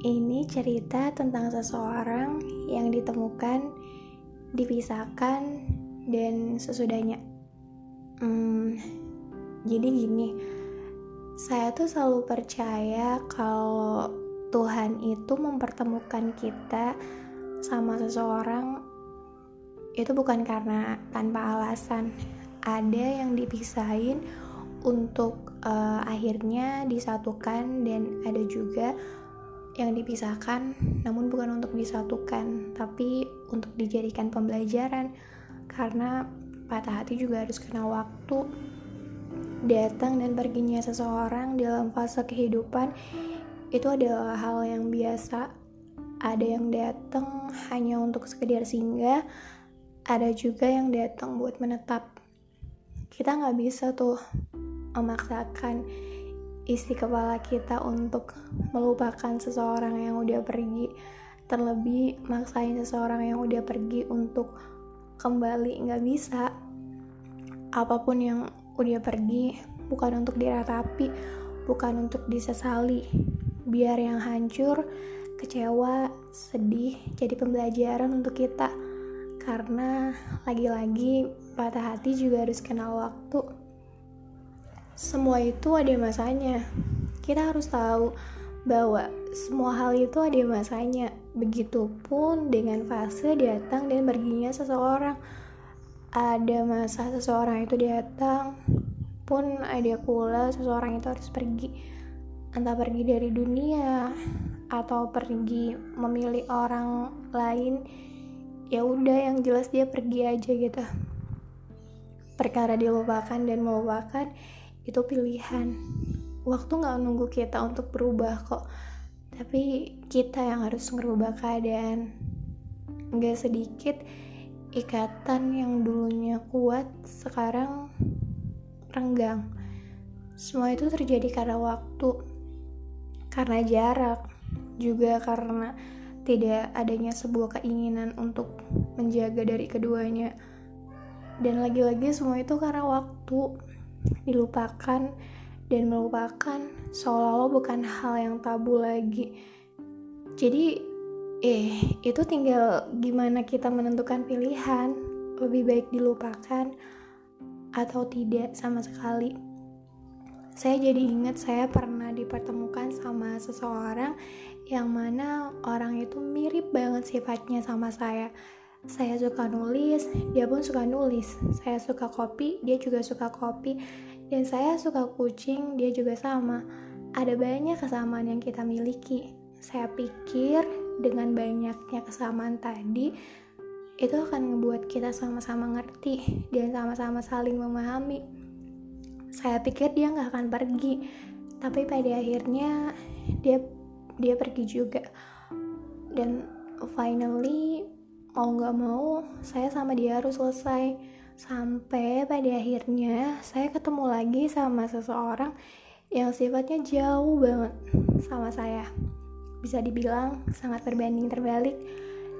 Ini cerita tentang seseorang yang ditemukan, dipisahkan, dan sesudahnya. Hmm, jadi gini, saya tuh selalu percaya kalau Tuhan itu mempertemukan kita sama seseorang itu bukan karena tanpa alasan. Ada yang dipisahin untuk uh, akhirnya disatukan dan ada juga yang dipisahkan namun bukan untuk disatukan tapi untuk dijadikan pembelajaran. Karena patah hati juga harus kena waktu. Datang dan perginya seseorang dalam fase kehidupan itu adalah hal yang biasa. Ada yang datang hanya untuk sekedar singgah ada juga yang datang buat menetap. Kita nggak bisa tuh memaksakan isi kepala kita untuk melupakan seseorang yang udah pergi. Terlebih maksain seseorang yang udah pergi untuk kembali nggak bisa. Apa pun yang udah pergi bukan untuk diratapi bukan untuk disesali. Biar yang hancur kecewa sedih jadi pembelajaran untuk kita. Karena lagi-lagi patah hati juga harus kenal waktu semua itu ada masanya. Kita harus tahu bahwa semua hal itu ada masanya. Begitupun dengan fase datang dan perginya seseorang. Ada masa seseorang itu datang, pun ada pula seseorang itu harus pergi. Entah pergi dari dunia atau pergi memilih orang lain. Ya udah yang jelas dia pergi aja gitu. Perkara dilupakan dan melupakan itu pilihan. Waktu nggak nunggu kita untuk berubah kok. Tapi kita yang harus merubah keadaan. Nggak sedikit ikatan yang dulunya kuat sekarang renggang. Semua itu terjadi karena waktu karena jarak juga karena tidak adanya sebuah keinginan untuk menjaga dari keduanya. Dan lagi-lagi semua itu karena waktu dilupakan dan melupakan seolah-olah bukan hal yang tabu lagi. Jadi, eh, itu tinggal gimana kita menentukan pilihan, lebih baik dilupakan atau tidak sama sekali. Saya jadi ingat saya pernah dipertemukan sama seseorang yang mana orang itu mirip banget sifatnya sama saya saya suka nulis, dia pun suka nulis. Saya suka kopi, dia juga suka kopi. Dan saya suka kucing, dia juga sama. Ada banyak kesamaan yang kita miliki. Saya pikir dengan banyaknya kesamaan tadi, itu akan membuat kita sama-sama ngerti dan sama-sama saling memahami. Saya pikir dia nggak akan pergi, tapi pada akhirnya dia dia pergi juga. Dan finally mau nggak mau saya sama dia harus selesai. Sampai pada akhirnya saya ketemu lagi sama seseorang yang sifatnya jauh banget sama saya. Bisa dibilang sangat berbanding terbalik.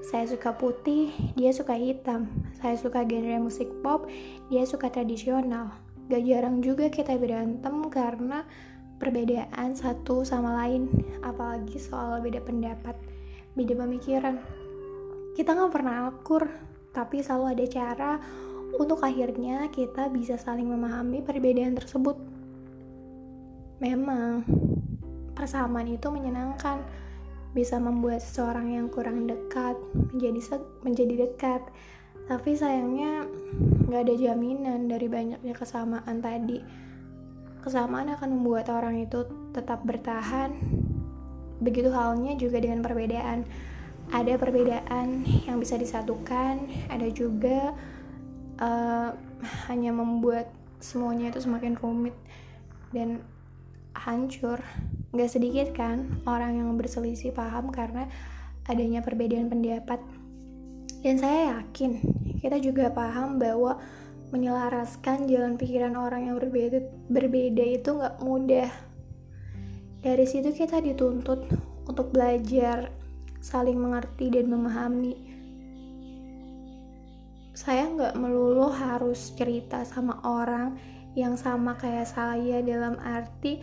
Saya suka putih dia suka hitam. Saya suka genre musik pop dia suka tradisional. Gak jarang juga kita berantem karena perbedaan satu sama lain apalagi soal beda pendapat beda pemikiran kita nggak pernah akur tapi selalu ada cara untuk akhirnya kita bisa saling memahami perbedaan tersebut. Memang persamaan itu menyenangkan. Bisa membuat seseorang yang kurang dekat menjadi menjadi dekat. Tapi sayangnya nggak ada jaminan dari banyaknya kesamaan tadi. Kesamaan akan membuat orang itu tetap bertahan. Begitu halnya juga dengan perbedaan ada perbedaan yang bisa disatukan ada juga uh, hanya membuat semuanya itu semakin rumit dan hancur. Gak sedikit kan orang yang berselisih paham karena adanya perbedaan pendapat. Dan saya yakin kita juga paham bahwa menyelaraskan jalan pikiran orang yang berbeda berbeda itu nggak mudah. Dari situ kita dituntut untuk belajar saling mengerti dan memahami. Saya nggak melulu harus cerita sama orang yang sama kayak saya dalam arti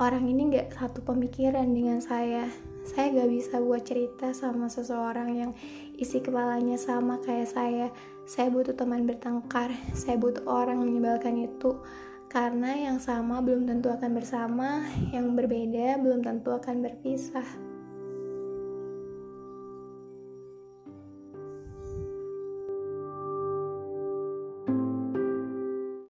orang ini nggak satu pemikiran dengan saya. saya gak bisa buat cerita sama seseorang yang isi kepalanya sama kayak saya saya butuh teman bertengkar saya butuh orang menyebalkan itu karena yang sama belum tentu akan bersama yang berbeda belum tentu akan berpisah